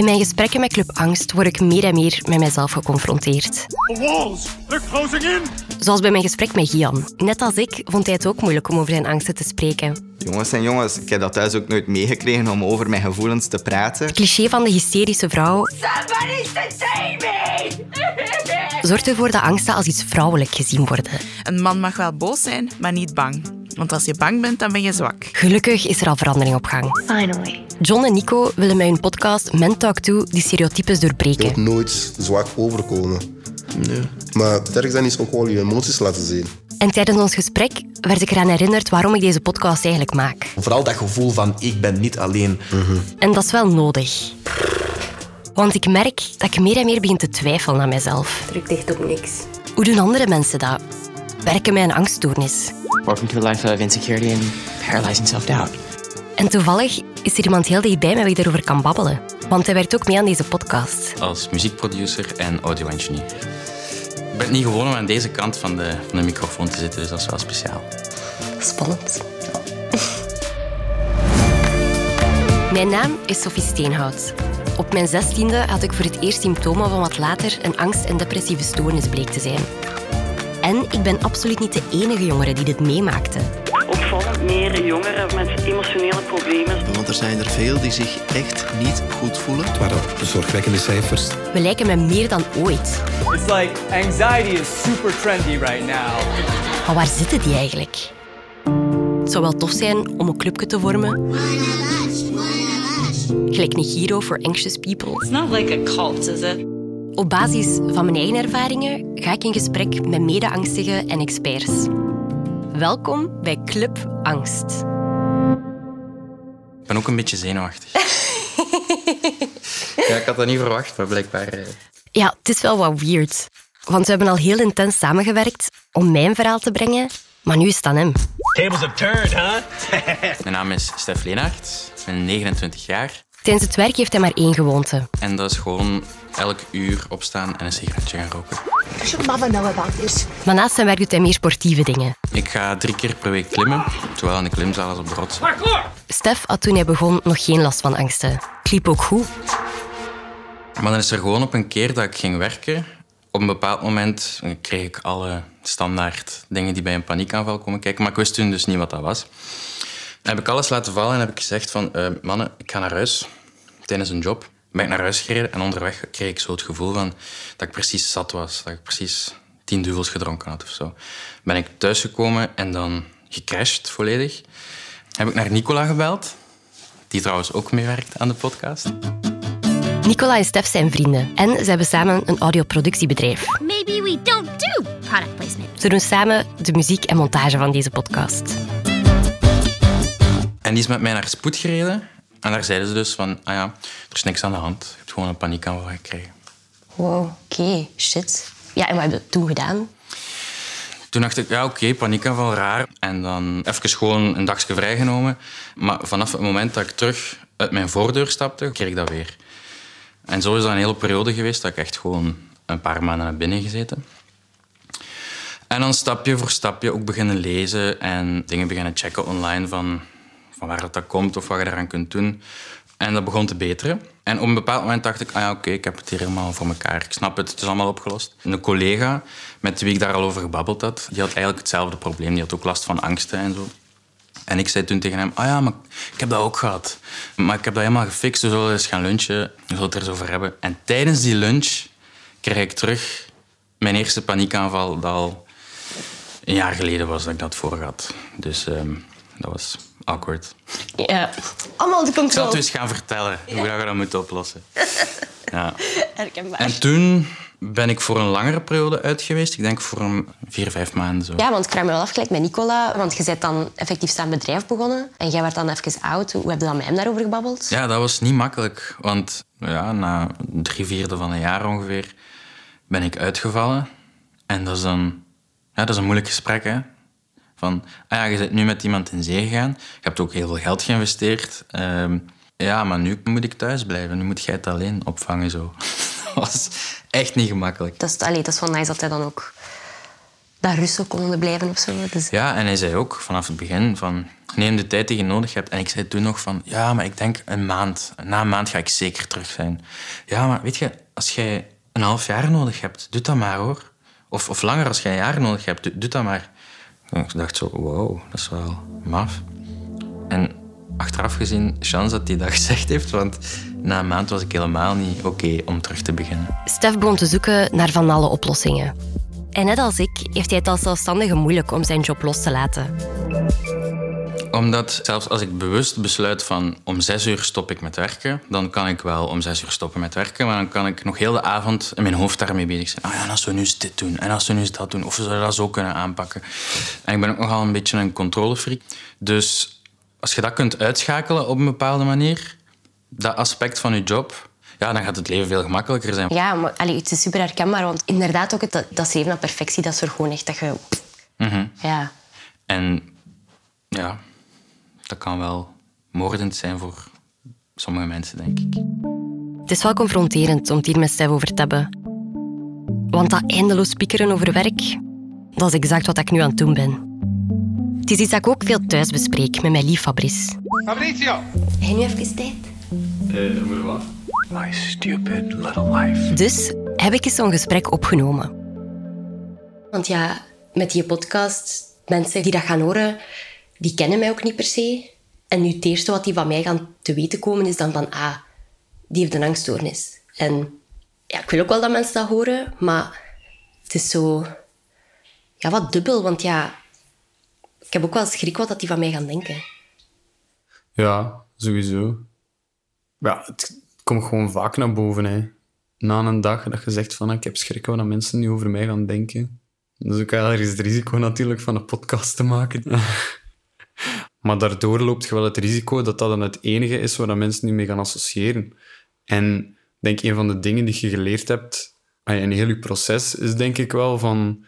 In mijn gesprekken met Club Angst word ik meer en meer met mijzelf geconfronteerd. The walls! They're closing in! Zoals bij mijn gesprek met Gian. Net als ik vond hij het ook moeilijk om over zijn angsten te spreken. Jongens en jongens, ik heb dat thuis ook nooit meegekregen om over mijn gevoelens te praten. Het cliché van de hysterische vrouw Somebody's to save me! zorgt ervoor dat angsten als iets vrouwelijk gezien worden. Een man mag wel boos zijn, maar niet bang. Want als je bang bent, dan ben je zwak. Gelukkig is er al verandering op gang. Finally. John en Nico willen met hun podcast Men Talk To die stereotypes Je doorbreken. moet nooit zwak overkomen. Nee. Maar het ergste is ook gewoon je emoties laten zien. En tijdens ons gesprek werd ik eraan herinnerd waarom ik deze podcast eigenlijk maak. Vooral dat gevoel van ik ben niet alleen. En dat is wel nodig. Want ik merk dat ik meer en meer begin te twijfelen aan mezelf. Druk echt op niks. Hoe doen andere mensen dat? Werken met een angststoornis. Welcome to a life of insecurity and paralyzing self-doubt. En toevallig is er iemand heel dichtbij met wie ik erover kan babbelen. Want hij werkt ook mee aan deze podcast. als muziekproducer en audio-engineer. Ik ben niet gewoon om aan deze kant van de, van de microfoon te zitten, dus dat is wel speciaal. Spannend. Mijn naam is Sophie Steenhout. Op mijn zestiende had ik voor het eerst symptomen van wat later een angst- en depressieve stoornis bleek te zijn. En ik ben absoluut niet de enige jongere die dit meemaakte. opvallend meer jongeren met emotionele problemen. Want er zijn er veel die zich echt niet goed voelen. Het waren zorgwekkende cijfers. We lijken me meer dan ooit. It's like anxiety is super trendy right now. Maar waar zitten die eigenlijk? Het zou wel tof zijn om een clubje te vormen. Gelijk een Giro for Anxious People. It's not like a cult, is it? Op basis van mijn eigen ervaringen ga ik in gesprek met mede-angstigen en experts. Welkom bij Club Angst. Ik ben ook een beetje zenuwachtig. ja, ik had dat niet verwacht, maar blijkbaar... eh, Ja, het is wel wat weird. Want we hebben al heel intens samengewerkt om mijn verhaal te brengen, maar nu is het aan hem. Tables have turned, huh? Mijn naam is Stef Leenaert, ik ben 29 jaar. Tijdens het werk heeft hij maar één gewoonte. En dat is gewoon elk uur opstaan en een sigaretje gaan roken. This? Maar naast zijn werk doet hij meer sportieve dingen. Ik ga drie keer per week klimmen, zowel in de klimzaal als op de rotsen. Stef had toen hij begon nog geen last van angsten. Het liep ook goed. Maar dan is er gewoon op een keer dat ik ging werken. Op een bepaald moment kreeg ik alle standaard dingen die bij een paniekaanval komen kijken. Maar ik wist toen dus niet wat dat was. Dan heb ik alles laten vallen en heb ik gezegd van... eh, mannen, ik ga naar huis. Tijdens een job ben ik naar huis gereden. En onderweg kreeg ik zo het gevoel van dat ik precies zat was. Dat ik precies tien duvels gedronken had of zo. Ben ik thuisgekomen en dan gecrashed volledig. Heb ik naar Nicola gebeld. Die trouwens ook meewerkt aan de podcast. Nicola en Stef zijn vrienden en ze hebben samen een audioproductiebedrijf. Maybe we don't do product placement. Ze doen samen de muziek en montage van deze podcast. En die is met mij naar spoed gereden. En daar zeiden ze dus van, ah ja, er is niks aan de hand. Je hebt gewoon een paniekaanval gekregen. Wow, oké, shit. Ja, en wat hebben we toen gedaan? Toen dacht ik, ja oké, paniekaanval, raar. En dan even gewoon een dagje vrijgenomen. Maar vanaf het moment dat ik terug uit mijn voordeur stapte, kreeg ik dat weer. En zo is dat een hele periode geweest dat ik echt gewoon een paar maanden naar binnen gezeten. En dan stapje voor stapje ook beginnen lezen en dingen beginnen checken online van, van waar dat, dat komt of wat je eraan kunt doen. En dat begon te beteren. En op een bepaald moment dacht ik, ah ja, oké, ik heb het hier helemaal voor elkaar. Ik snap het, het is allemaal opgelost. Een collega met wie ik daar al over gebabbeld had, die had eigenlijk hetzelfde probleem. Die had ook last van angsten en zo. En ik zei toen tegen hem, ah ja, maar ik heb dat ook gehad. Maar ik heb dat helemaal gefixt, we zullen eens gaan lunchen. We zullen het er eens over hebben. En tijdens die lunch kreeg ik terug mijn eerste paniekaanval dat al een jaar geleden was dat ik dat voor had. Dus ehm, dat was awkward. Ja, allemaal de Ik zal het dus gaan vertellen hoe je dat moet oplossen. Ja. Herkenbaar. En toen ben ik voor een langere periode uit geweest. Ik denk voor een vier, vijf maanden zo. Ja, want ik vraag me wel af, gelijk met Nicola, want je bent dan effectief staan bedrijf begonnen en jij werd dan even oud. Hoe heb je dan met hem daarover gebabbeld? Ja, dat was niet makkelijk. Want ja, na drie vierde van een jaar ongeveer ben ik uitgevallen. En dat is dan ja, dat is een moeilijk gesprek. Hè? Van, ah ja, je bent nu met iemand in zee gegaan. Je hebt ook heel veel geld geïnvesteerd. Ehm, ja, maar nu moet ik thuis blijven. Nu moet jij het alleen opvangen. Zo. dat was echt niet gemakkelijk. Dat is, allee, dat is wel nice dat hij dan ook dat rustig konden blijven of zo. Dus... Ja, en hij zei ook vanaf het begin van neem de tijd die je nodig hebt. En ik zei toen nog van ja, maar ik denk een maand. Na een maand ga ik zeker terug zijn. Ja, maar weet je, als jij een half jaar nodig hebt, doe dat maar hoor. Of, of langer als jij een jaar nodig hebt, doe, doe dat maar. En ik dacht zo, wow, dat is wel maf. En achteraf gezien, chance dat hij dat gezegd heeft, want na een maand was ik helemaal niet oké om terug te beginnen. Stef begon te zoeken naar van alle oplossingen. En net als ik heeft hij het als zelfstandige moeilijk om zijn job los te laten. Omdat zelfs als ik bewust besluit van om zes uur stop ik met werken, dan kan ik wel om zes uur stoppen met werken, maar dan kan ik nog heel de avond in mijn hoofd daarmee bezig zijn. Ah ja, en als we nu eens dit doen, en als we nu eens dat doen, of we zouden dat zo kunnen aanpakken. En ik ben ook nogal een beetje een controlefreak. Dus als je dat kunt uitschakelen op een bepaalde manier, dat aspect van je job, ja, dan gaat het leven veel gemakkelijker zijn. Ja, maar allee, het is super herkenbaar, want inderdaad ook het, dat, streven naar perfectie, dat zorgt gewoon echt dat je... Mhm. Ja. En ja, dat kan wel moordend zijn voor sommige mensen, denk ik. Het is wel confronterend om het hier met Stef over te hebben. Want dat eindeloos piekeren over werk, dat is exact wat ik nu aan het doen ben. Het is iets dat ik ook veel thuis bespreek met mijn lief Fabrice. Fabrizio! Heb je nu even tijd? Eh, maar wat? My stupid little life. Dus heb ik eens zo'n gesprek opgenomen. Want ja, met die podcast, mensen die dat gaan horen, die kennen mij ook niet per se. En nu het eerste wat die van mij gaan te weten komen, is dan van, ah, die heeft een angststoornis. En ja, ik wil ook wel dat mensen dat horen, maar het is zo... Ja, wat dubbel, want ja... Ik heb ook wel schrik wat dat die van mij gaan denken. Ja, sowieso. Ja, het komt gewoon vaak naar boven. Hè. Na een dag dat je zegt van ik heb schrik wat mensen nu over mij gaan denken. Dus ook ergens het risico natuurlijk van een podcast te maken. maar daardoor loopt je wel het risico dat dat dan het enige is waar mensen nu mee gaan associëren. En ik denk een van de dingen die je geleerd hebt in heel je proces is denk ik wel van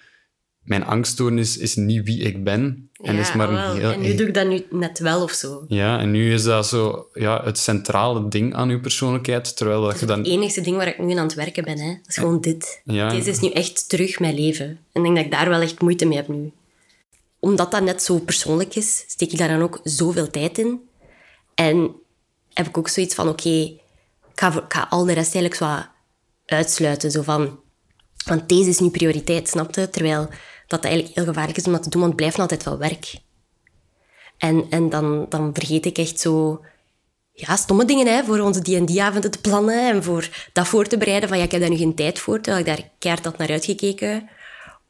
mijn angststoornis is niet wie ik ben. En, is maar een heel, en nu doe ik dat nu net wel of zo. ja, en nu is dat zo ja, het centrale ding aan je persoonlijkheid. Terwijl dat je dan... Het enige ding waar ik nu aan het werken ben, hè. dat is gewoon dit. Ja. Deze is nu echt terug mijn leven. En ik denk dat ik daar wel echt moeite mee heb nu. Omdat dat net zo persoonlijk is, steek ik daar dan ook zoveel tijd in. En heb ik ook zoiets van, oké, ik, ga, al de rest eigenlijk zo uitsluiten. Zo van, want deze is nu prioriteit, snapte? Terwijl dat eigenlijk heel gevaarlijk is om dat te doen, want het blijft altijd wel werk. En, en dan, dan vergeet ik echt zo ja, stomme dingen hè, voor onze D&D-avonden te plannen en voor dat voor te bereiden. Van ja, ik heb daar nu geen tijd voor, terwijl ik daar keihard had naar uitgekeken.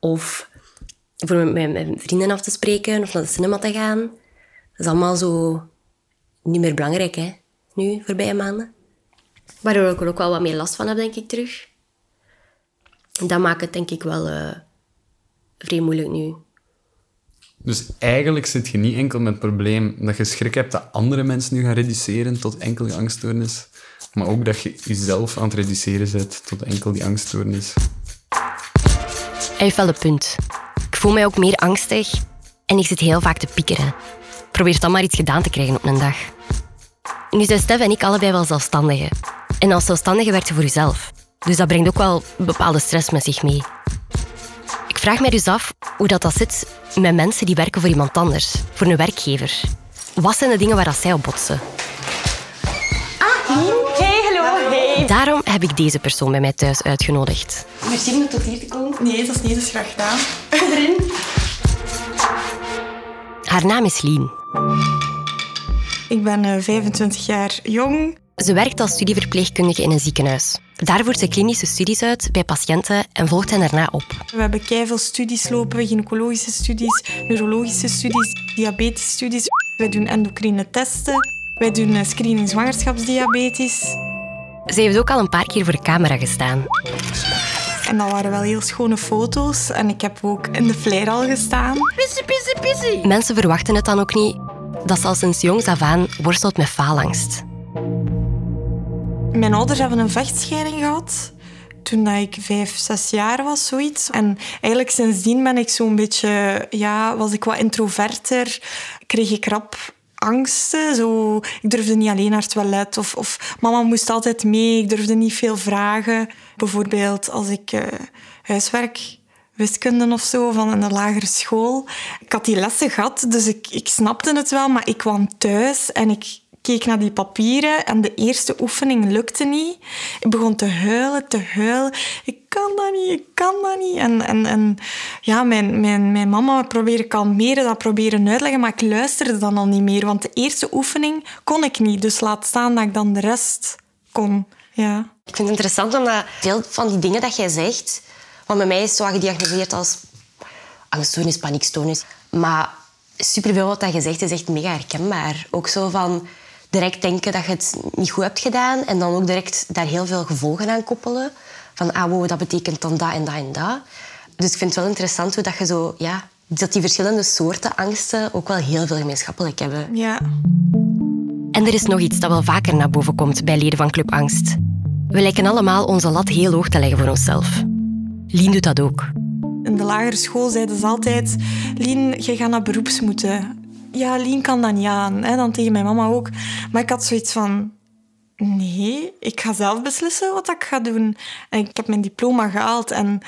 Of voor met mijn, mijn vrienden af te spreken of naar de cinema te gaan. Dat is allemaal zo niet meer belangrijk, hè, nu, voorbije maanden. Waardoor ik er ook wel wat meer last van heb, denk ik, terug. En dat maakt het, denk ik, wel eh vrij moeilijk nu. Dus eigenlijk zit je niet enkel met het probleem dat je schrik hebt dat andere mensen nu gaan reduceren tot enkel die angststoornis, maar ook dat je jezelf aan het reduceren bent tot enkel die angststoornis. Hij heeft wel een punt. Voel mij ook meer angstig en ik zit heel vaak te piekeren. Probeer dan maar iets gedaan te krijgen op een dag. Nu zijn Stef en ik allebei wel zelfstandigen. En als zelfstandige werkt je voor jezelf. Dus dat brengt ook wel bepaalde stress met zich mee. Ik vraag mij dus af hoe dat, dat zit met mensen die werken voor iemand anders, voor een werkgever. Wat zijn de dingen waar dat zij op botsen? Daarom heb ik deze persoon bij mij thuis uitgenodigd. Merci om tot hier te komen. Nee, dat is niet, dat is graag gedaan. Erin. Haar naam is Lien. Ik ben eh, 25 jaar jong. Ze werkt als studieverpleegkundige in een ziekenhuis. Daar voert ze klinische studies uit bij patiënten en volgt hen daarna op. We hebben keiveel studies lopen, gynaecologische studies, neurologische studies, diabetesstudies. Wij doen endocrine testen. Wij doen eh, screening zwangerschapsdiabetes. Ze heeft ook al een paar keer voor de camera gestaan. En dat waren wel heel schone foto's. En ik heb ook in de flyer al gestaan. Pissie, pissie, pissie. Mensen verwachten het dan ook niet dat ze al sinds jongs af aan worstelt met faalangst. Mijn ouders hebben een vechtscheiding gehad toen dat ik vijf, zes jaar was, zoiets. En eigenlijk sindsdien ben ik zo'n beetje, ja, was ik wat introverter. Kreeg ik rap angsten. Zo, ik durfde niet alleen naar het toilet. Of, of mama moest altijd mee. Ik durfde niet veel vragen. Bijvoorbeeld als ik eh, huiswerk wiskunde of zo van de lagere school. Ik had die lessen gehad, dus ik, ik snapte het wel, maar ik kwam thuis en ik keek naar die papieren en de eerste oefening lukte niet. Ik begon te huilen, te huilen. Ik kan dat niet, ik kan dat niet. En, en, en ja, mijn, mijn, mijn mama probeerde kalmeren, dat proberen uitleggen, maar ik luisterde dan al niet meer, want de eerste oefening kon ik niet. Dus laat staan dat ik dan de rest kon. Ja. Ik vind het interessant omdat veel van die dingen dat jij zegt, want bij mij is zo gediagnoseerd als angststoornis, paniekstoornis, maar superveel wat dat je zegt is echt mega herkenbaar. Ook zo van direct denken dat je het niet goed hebt gedaan en dan ook direct daar heel veel gevolgen aan koppelen. Van, ah, wow, dat betekent dan dat en dat en dat. Dus ik vind het wel interessant hoe dat je zo... Ja, dat die verschillende soorten angsten ook wel heel veel gemeenschappelijk hebben. Ja. En er is nog iets dat wel vaker naar boven komt bij leden van Club Angst. We lijken allemaal onze lat heel hoog te leggen voor onszelf. Lien doet dat ook. In de lagere school zeiden ze altijd... Lien, je gaat naar beroeps moeten ja, Lien kan dat niet aan. Hè? Dan tegen mijn mama ook. Maar ik had zoiets van... Nee, ik ga zelf beslissen wat ik ga doen. En ik heb mijn diploma gehaald en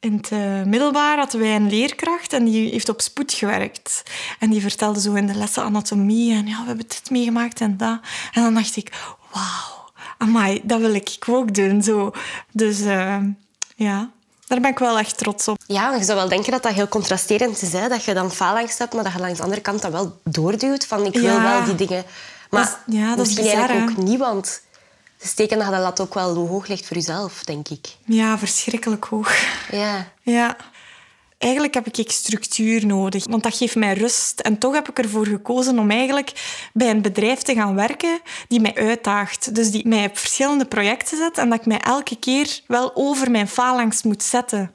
in het uh, middelbaar hadden wij een leerkracht en die heeft op spoed gewerkt. En die vertelde zo in de lessen anatomie en ja, we hebben dit meegemaakt en dat. En dan dacht ik, wauw, amai, dat wil ik ook doen. Zo. Dus uh, ja, daar ben ik wel echt trots op. Ja, je zou wel denken dat dat heel contrasterend is. Hè? Dat je dan faalangst hebt, maar dat je langs de andere kant dat wel doorduwt. Van ik wil wel die dingen. Maar dat is, ja, dat misschien is eigenlijk ook niet, want ze steken dat de lat ook wel hoog ligt voor jezelf, denk ik. Ja, verschrikkelijk hoog. Ja. Ja eigenlijk heb ik structuur nodig, want dat geeft mij rust. En toch heb ik ervoor gekozen om eigenlijk bij een bedrijf te gaan werken die mij uitdaagt. Dus die mij op verschillende projecten zet en dat ik mij elke keer wel over mijn faalangst moet zetten.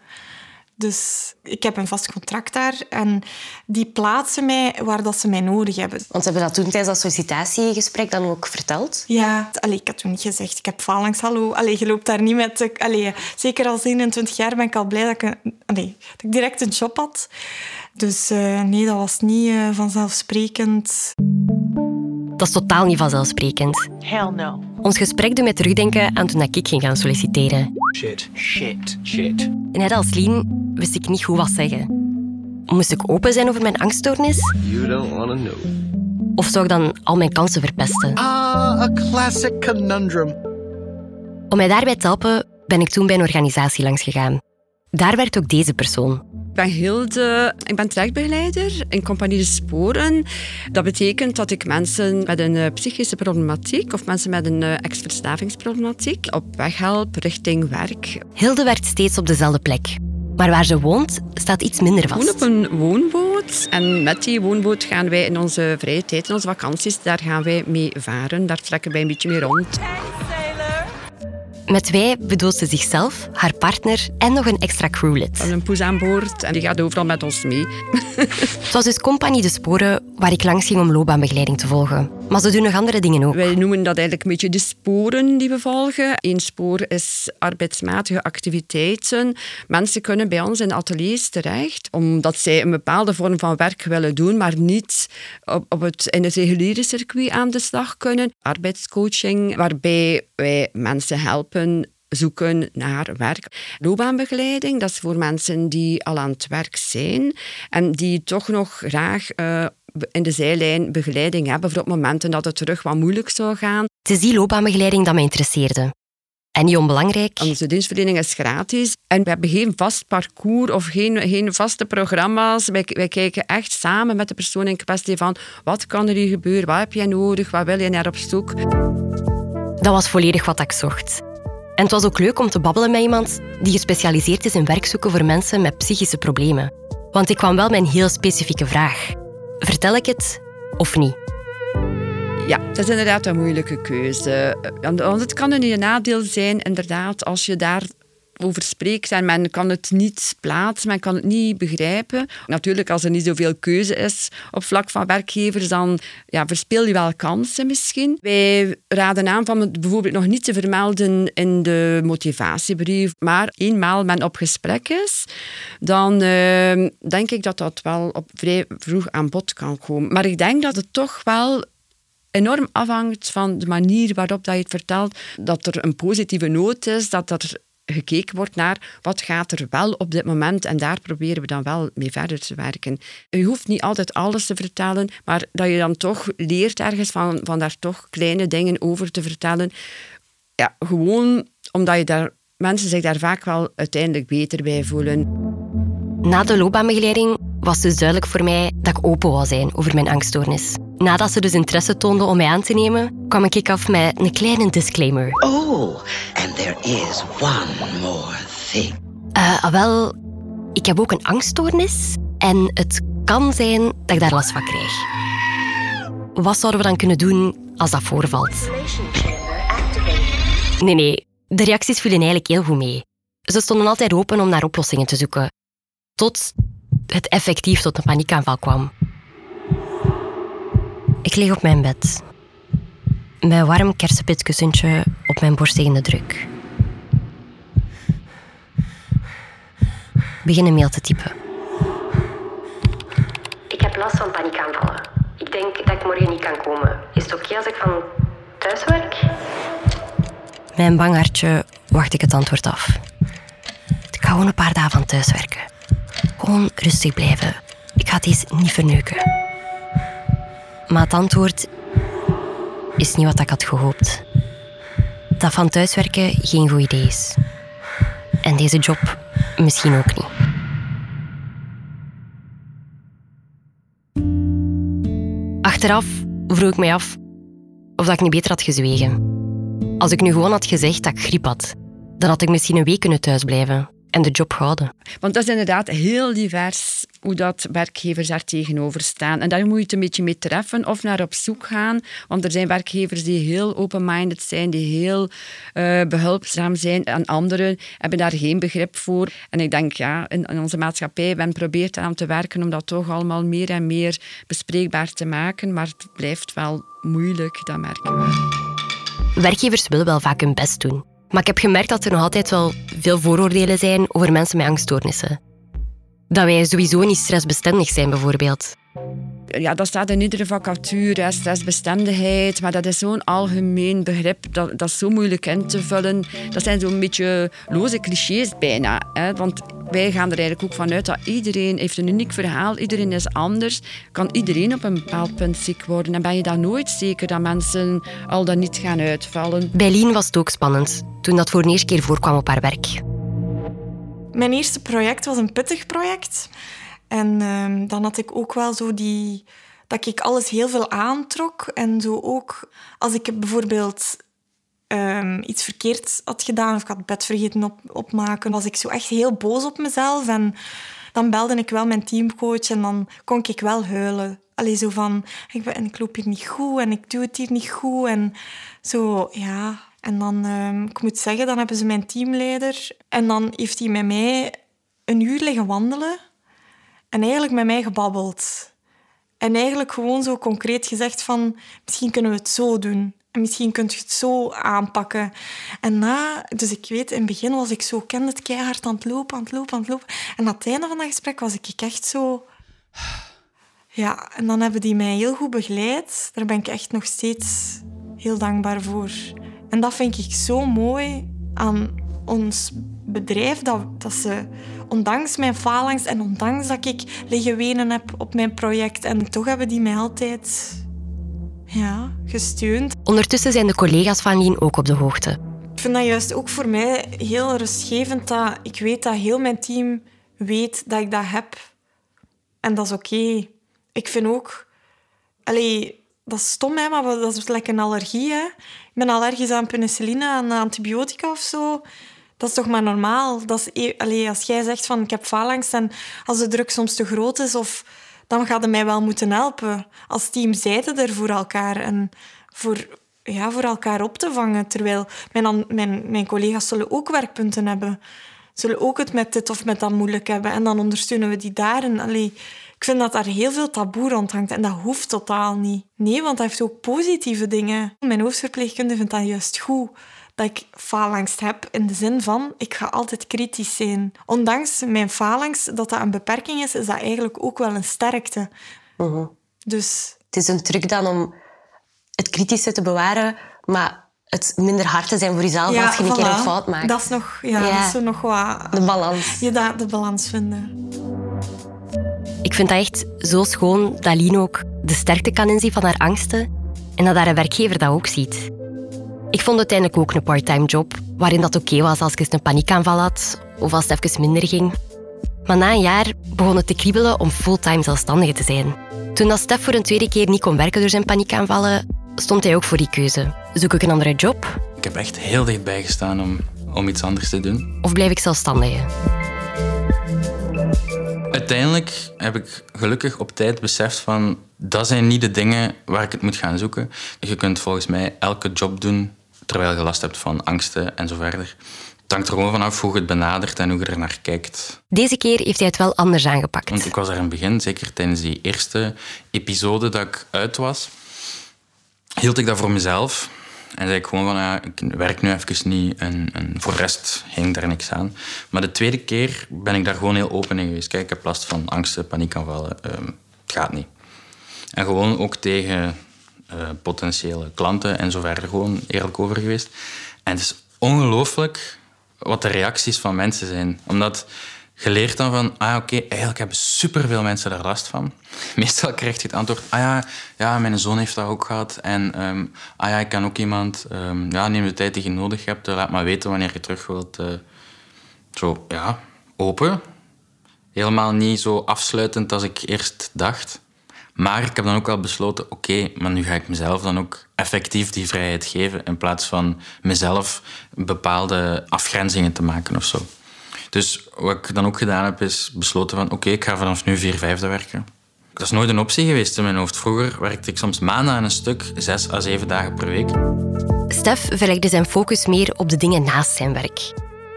Dus ik heb een vast contract daar en die plaatsen mij waar dat ze mij nodig hebben. Want ze hebben dat toen tijdens dat sollicitatiegesprek dan ook verteld? Ja, allee, ik had toen niet gezegd, ik heb phalanx, hallo. Allee, je loopt daar niet met... Allee, zeker al 21 jaar ben ik al blij dat ik, allee, dat ik direct een job had. Dus uh, nee, dat was niet uh, vanzelfsprekend. Dat is totaal niet vanzelfsprekend. Hell no. Ons gesprek doet mij terugdenken aan toen ik ging gaan solliciteren. Shit, shit, shit. En net als Lien wist ik niet goed wat zeggen. Moest ik open zijn over mijn angststoornis? You don't want to know. Of zou ik dan al mijn kansen verpesten? Ah, a classic conundrum. Om mij daarbij te helpen ben ik toen bij een organisatie langs gegaan. Daar werkt ook deze persoon. Ik ben Hilde, ik ben trajectbegeleider in Compagnie de Sporen. Dat betekent dat ik mensen met een eh, psychische problematiek of mensen met een eh, ex-verslavingsproblematiek op weg help richting werk. Hilde werkt steeds op dezelfde plek. Maar waar ze woont, staat iets minder vast. We wonen op een woonboot. En met die woonboot gaan wij in onze vrije tijd, in onze vakanties, daar gaan wij mee varen. Daar trekken wij een beetje mee rond. Met wij bedoelt ze zichzelf, haar partner en nog een extra crewlid. Een poes aan boord en die gaat overal met ons mee. Het was dus Compagnie de Sporen waar ik langs ging om loopbaanbegeleiding te volgen. Maar ze doen nog andere dingen ook. Wij noemen dat eigenlijk een beetje de sporen die we volgen. Eén spoor is arbeidsmatige activiteiten. Mensen kunnen bij ons in ateliers terecht omdat zij een bepaalde vorm van werk willen doen, maar niet op, het, in het reguliere circuit aan de slag kunnen. Arbeidscoaching, waarbij wij mensen helpen zoeken naar werk. Loopbaanbegeleiding, dat is voor mensen die al aan het werk zijn en die toch nog graag uh, in de zijlijn begeleiding hebben voor op momenten dat het terug wat moeilijk zou gaan. Het is die loopbaanbegeleiding dat mij interesseerde. En niet onbelangrijk. Onze dienstverlening is gratis. En we hebben geen vast parcours of geen, geen vaste programma's. Wij, wij kijken echt samen met de persoon in kwestie van wat kan er hier gebeuren, wat heb jij nodig, wat wil je naar op zoek. Dat was volledig wat ik zocht. En het was ook leuk om te babbelen met iemand die gespecialiseerd is in werk zoeken voor mensen met psychische problemen. Want ik kwam wel met een heel specifieke vraag. Vertel ik het of niet? Ja, dat is inderdaad een moeilijke keuze. Want het kan een nadeel zijn, inderdaad, als je daar over spreekt en men kan het niet plaatsen, men kan het niet begrijpen. Natuurlijk, als er niet zoveel keuze is op vlak van werkgevers, dan ja, verspeel je wel kansen misschien. Wij raden aan van het bijvoorbeeld nog niet te vermelden in de motivatiebrief, maar eenmaal men op gesprek is, dan uh, denk ik dat dat wel op vrij vroeg aan bod kan komen. Maar ik denk dat het toch wel enorm afhangt van de manier waarop dat je het vertelt, dat er een positieve noot is, dat er gekeken wordt naar wat gaat er wel op dit moment en daar proberen we dan wel mee verder te werken. Je hoeft niet altijd alles te vertellen, maar dat je dan toch leert ergens van, van daar toch kleine dingen over te vertellen. Ja, gewoon omdat je daar, mensen zich daar vaak wel uiteindelijk beter bij voelen. Na de loopbaanbegeleiding was dus duidelijk voor mij dat ik open wou zijn over mijn angststoornis. Nadat ze dus interesse toonden om mij aan te nemen, kwam ik af met een kleine disclaimer. Oh, there is one more thing. Uh, wel, ik heb ook een angststoornis en het kan zijn dat ik daar last van krijg. Wat zouden we dan kunnen doen als dat voorvalt? Nee, nee, de reacties vielen eigenlijk heel goed mee. Ze stonden altijd open om naar oplossingen te zoeken. Tot het effectief tot een paniekaanval kwam. Ik lig op mijn bed. Mijn warm kersenpitkussentje op mijn borst tegen de druk. Begin een mail te typen. Ik heb last van paniekaanvallen. Ik denk dat ik morgen niet kan komen. Is het oké als ik van thuis werk? Mijn bang hartje wacht ik het antwoord af. Ik ga gewoon een paar dagen van thuis werken. Gewoon rustig blijven. Ik ga deze niet verneuken. Maar het antwoord is niet wat ik had gehoopt. Dat van thuiswerken geen goed idee is. En deze job misschien ook niet. Achteraf vroeg ik mij af of dat ik niet beter had gezwegen. Als ik nu gewoon had gezegd dat ik griep had, dan had ik misschien een week kunnen thuisblijven en de job houden. Want dat is inderdaad heel divers hoe dat werkgevers daar tegenover staan. En daar moet je het een beetje mee treffen of naar op zoek gaan. Want er zijn werkgevers die heel open-minded zijn, die heel uh, behulpzaam zijn. En anderen hebben daar geen begrip voor. En ik denk, ja, in, in onze maatschappij, men probeert aan te werken om dat toch allemaal meer en meer bespreekbaar te maken. Maar het blijft wel moeilijk, dat merken we. Werkgevers willen wel vaak hun best doen. Maar ik heb gemerkt dat er nog altijd wel veel vooroordelen zijn over mensen met angststoornissen. Dat wij sowieso niet stressbestendig zijn, bijvoorbeeld. Ja, dat staat in iedere vacature, stressbestendigheid. Maar dat is zo'n algemeen begrip, dat, dat is zo moeilijk in te vullen. Dat zijn zo'n beetje loze clichés bijna. Hè? Want wij gaan er eigenlijk ook vanuit dat iedereen heeft een uniek verhaal. Iedereen is anders. Kan iedereen op een bepaald punt ziek worden. En ben je dan nooit zeker dat mensen al dan niet gaan uitvallen. Bij Lien was het ook spannend, toen dat voor de eerste keer voorkwam op haar werk. Mijn eerste project was een pittig project. En um, dan had ik ook wel zo die... Dat ik alles heel veel aantrok. En zo ook... Als ik bijvoorbeeld um, iets verkeerd had gedaan... of ik had bed vergeten op, opmaken... was ik zo echt heel boos op mezelf. En dan belde ik wel mijn teamcoach. En dan kon ik wel huilen. Allee, zo van... Ik, ben, ik loop hier niet goed. En ik doe het hier niet goed. En zo, ja... En dan, um, ik moet zeggen, dan hebben ze mijn teamleider. En dan heeft hij met mij een uur liggen wandelen. En eigenlijk met mij gebabbeld. En eigenlijk gewoon zo concreet gezegd van... Misschien kunnen we het zo doen. En misschien kunt je het zo aanpakken. En na... Dus ik weet, in het begin was ik zo... kende het keihard aan het lopen, aan het lopen, aan het lopen. En aan het einde van dat gesprek was ik echt zo... Ja, en dan hebben die mij heel goed begeleid. Daar ben ik echt nog steeds heel dankbaar voor. En dat vind ik zo mooi aan ons bedrijf, dat, dat ze, ondanks mijn falangst en ondanks dat ik liggen wenen heb op mijn project, en toch hebben die mij altijd ja, gesteund. Ondertussen zijn de collega's van Lien ook op de hoogte. Ik vind dat juist ook voor mij heel rustgevend dat ik weet dat heel mijn team weet dat ik dat heb. En dat is oké. Ik vind ook... Allee, dat is stom, hè, maar dat is lekker een allergie. Hè. Ik ben allergisch aan penicilline, aan antibiotica of zo. Dat is toch maar normaal. Dat e- als jij zegt van ik heb faalangst en als de druk soms te groot is, of, dan gaat het mij wel moeten helpen. Als team zijden er voor elkaar en voor, ja, voor elkaar op te vangen. Terwijl mijn, mijn, mijn collega's zullen ook werkpunten hebben. Zullen ook het met dit of met dat moeilijk hebben. En dan ondersteunen we die daarin. Ik vind dat daar heel veel taboe rond hangt en dat hoeft totaal niet. Nee, want dat heeft ook positieve dingen. Mijn hoofdverpleegkundige vindt dat juist goed dat ik faalangst heb in de zin van ik ga altijd kritisch zijn. Ondanks mijn faalangst dat dat een beperking is, is dat eigenlijk ook wel een sterkte. Uh-huh. Dus het is een truc dan om het kritische te bewaren, maar het minder hard te zijn voor jezelf als je een keer een fout maakt. Dat is nog, ja, Ja. Dat is zo nog wat... De balans. Je daar de balans vinden. Ik vind dat echt zo schoon dat Lien ook de sterkte kan inzien van haar angsten en dat haar werkgever dat ook ziet. Ik vond uiteindelijk ook een parttime job waarin dat oké was als ik eens een paniekaanval had of als het even minder ging. Maar na een jaar begon het te kriebelen om fulltime zelfstandige te zijn. Toen dat Stef voor een tweede keer niet kon werken door zijn paniekaanvallen, stond hij ook voor die keuze. Zoek ik een andere job Ik heb echt heel dichtbij gestaan om, om iets anders te doen. of blijf ik zelfstandige? Uiteindelijk heb ik gelukkig op tijd beseft van dat zijn niet de dingen waar ik het moet gaan zoeken. Je kunt volgens mij elke job doen terwijl je last hebt van angsten en zo verder. Het hangt er gewoon vanaf hoe je het benadert en hoe je er naar kijkt. Deze keer heeft hij het wel anders aangepakt. Want ik was er in het begin, zeker tijdens die eerste episode dat ik uit was, hield ik dat voor mezelf. En zei ik gewoon van, ja, ik werk nu even niet en, en voor de rest hing daar niks aan. Maar de tweede keer ben ik daar gewoon heel open in geweest. Kijk, ik heb last van angsten, paniekaanvallen. ehm het gaat niet. En gewoon ook tegen eh, potentiële klanten en zo verder gewoon eerlijk over geweest. En het is ongelooflijk wat de reacties van mensen zijn. Omdat je leert dan van, ah oké, eigenlijk hebben superveel mensen daar last van. Meestal krijg je het antwoord, ah ja, ja mijn zoon heeft dat ook gehad. En ehm, ah ja, ik kan ook iemand, ehm, ja, neem de tijd die je nodig hebt, eh, laat maar weten wanneer je terug wilt. eh. zo, ja, open. Helemaal niet zo afsluitend als ik eerst dacht. Maar ik heb dan ook wel besloten, oké, maar nu ga ik mezelf dan ook effectief die vrijheid geven in plaats van mezelf bepaalde afgrenzingen te maken of zo. Dus wat ik dan ook gedaan heb, is besloten van oké, ik ga vanaf nu vier vijfde werken. Dat is nooit een optie geweest in mijn hoofd. Vroeger werkte ik soms maanden aan een stuk, zes à zeven dagen per week. Stef verlegde zijn focus meer op de dingen naast zijn werk.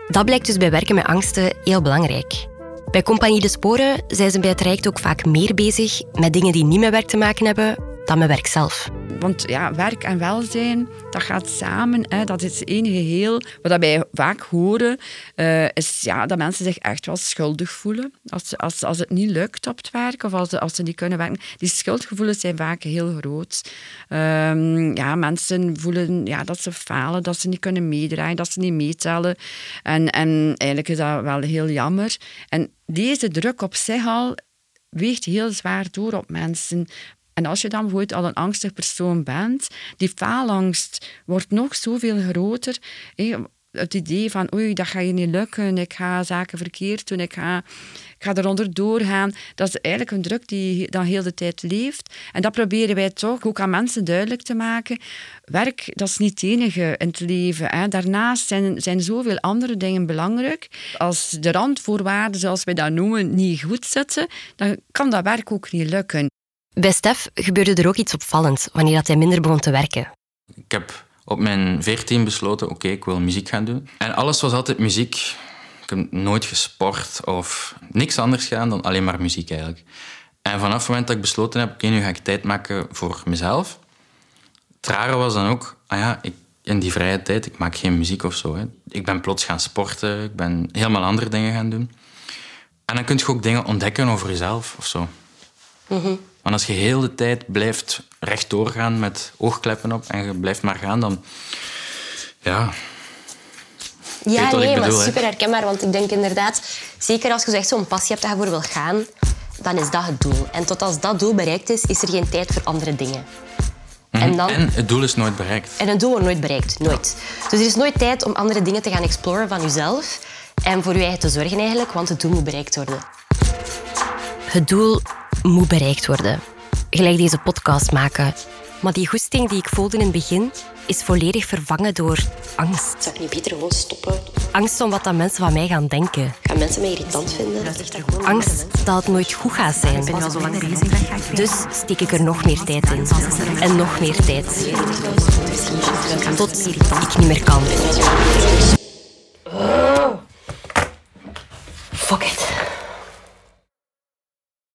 Dat blijkt dus bij werken met angsten heel belangrijk. Bij Compagnie de Sporen zijn ze bij het traject ook vaak meer bezig met dingen die niet met werk te maken hebben dan met werk zelf. Want ja, werk en welzijn, dat gaat samen. Hè. Dat is één geheel. Wat wij vaak horen, eh, is ja, dat mensen zich echt wel schuldig voelen. Als, als, als het niet lukt op het werk of als, ze- als ze niet kunnen werken. Die schuldgevoelens zijn vaak heel groot. Ehm, ja, mensen voelen ja, dat ze falen, dat ze niet kunnen meedraaien, dat ze niet meetellen. En, en eigenlijk is dat wel heel jammer. En deze druk op zich al weegt heel zwaar door op mensen. En als je dan bijvoorbeeld al een angstig persoon bent, die faalangst wordt nog zoveel groter. Het idee van, oei, dat gaat je niet lukken, ik ga zaken verkeerd doen, ik ga, ga eronder doorgaan. Dat is eigenlijk een druk die dan heel de tijd leeft. En dat proberen wij toch ook aan mensen duidelijk te maken. Werk, dat is niet het enige in het leven. Hè. Daarnaast zijn, zijn zoveel andere dingen belangrijk. Als de randvoorwaarden, zoals wij dat noemen, niet goed zitten, dan kan dat werk ook niet lukken. Bij Stef gebeurde er ook iets opvallends wanneer dat hij minder begon te werken. Ik heb op mijn 14 besloten, oké, ik wil muziek gaan doen. En alles was altijd muziek. Ik heb nooit gesport of niks anders gedaan dan alleen maar muziek eigenlijk. En vanaf het moment dat ik besloten heb, oké, nu ga ik tijd maken voor mezelf. Het rare was dan ook, ah ja, ik, in die vrije tijd, ik maak geen muziek of zo. Hè. Ik ben plots gaan sporten, ik ben helemaal andere dingen gaan doen. En dan kun je ook dingen ontdekken over jezelf of zo. Want als je heel de tijd blijft rechtdoor gaan met oogkleppen op en je blijft maar gaan, dan... Ja... Ja, nee, maar bedoel, hè? super herkenbaar. Want ik denk inderdaad, zeker als je zo echt zo'n passie hebt dat je voor wil gaan, dan is dat het doel. En tot als dat doel bereikt is, is er geen tijd voor andere dingen. Mhm. En dan- en het doel is nooit bereikt. En een doel wordt nooit bereikt, nooit. Dus er is nooit tijd om andere dingen te gaan exploren van jezelf en voor je eigen te zorgen eigenlijk, want het doel moet bereikt worden. Het doel moet bereikt worden. Gelijk deze podcast maken. Maar die goesting die ik voelde in het begin is volledig vervangen door angst. Zou ik niet beter gewoon stoppen? Angst om wat dat mensen van mij gaan denken. Gaan mensen mij irritant vinden? Dat angst dat het nooit goed gaat zijn. Ik ben al zo lang bezig. Dus steek ik er nog meer tijd in. En nog meer tijd. Tot ik niet meer kan. Fuck it.